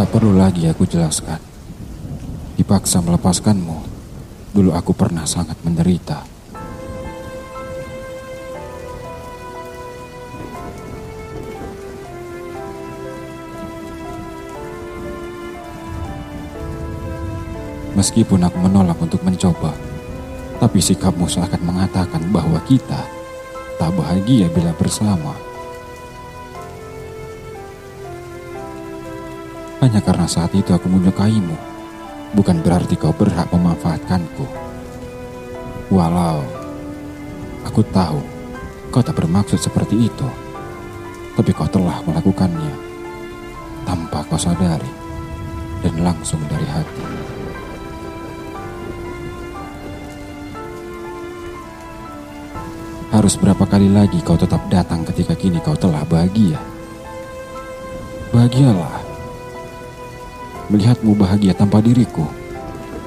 Tak perlu lagi aku jelaskan. Dipaksa melepaskanmu, dulu aku pernah sangat menderita. Meskipun aku menolak untuk mencoba, tapi sikapmu seakan mengatakan bahwa kita tak bahagia bila bersama. Hanya karena saat itu aku menyukaimu, bukan berarti kau berhak memanfaatkanku. Walau aku tahu kau tak bermaksud seperti itu, tapi kau telah melakukannya tanpa kau sadari dan langsung dari hati. Harus berapa kali lagi kau tetap datang ketika kini kau telah bahagia? Bahagialah. Melihatmu bahagia tanpa diriku,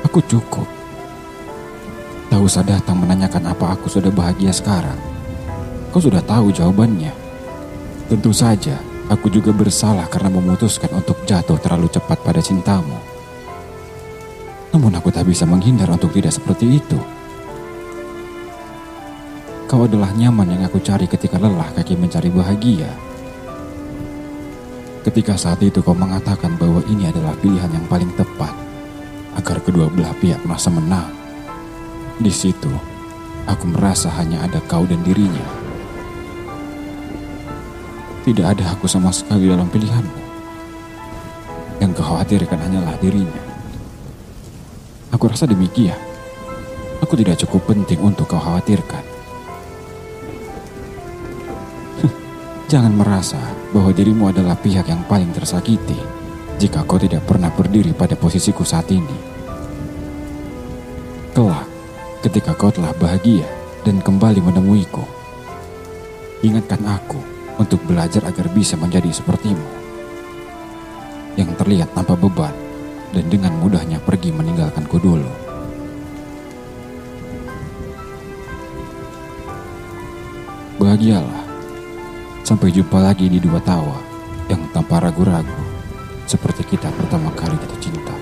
aku cukup. Tak usah datang menanyakan apa aku sudah bahagia sekarang. Kau sudah tahu jawabannya. Tentu saja, aku juga bersalah karena memutuskan untuk jatuh terlalu cepat pada cintamu. Namun aku tak bisa menghindar untuk tidak seperti itu. Kau adalah nyaman yang aku cari ketika lelah kaki mencari bahagia. Ketika saat itu kau mengatakan bahwa ini adalah pilihan yang paling tepat agar kedua belah pihak merasa menang. Di situ, aku merasa hanya ada kau dan dirinya. Tidak ada aku sama sekali dalam pilihanmu. Yang kau khawatirkan hanyalah dirinya. Aku rasa demikian. Aku tidak cukup penting untuk kau khawatirkan. Jangan merasa bahwa dirimu adalah pihak yang paling tersakiti jika kau tidak pernah berdiri pada posisiku saat ini. Kelak, ketika kau telah bahagia dan kembali menemuiku, ingatkan aku untuk belajar agar bisa menjadi sepertimu. Yang terlihat tanpa beban dan dengan mudahnya pergi meninggalkanku dulu. Bahagialah Sampai jumpa lagi di dua tawa yang tanpa ragu-ragu seperti kita pertama kali jatuh cinta.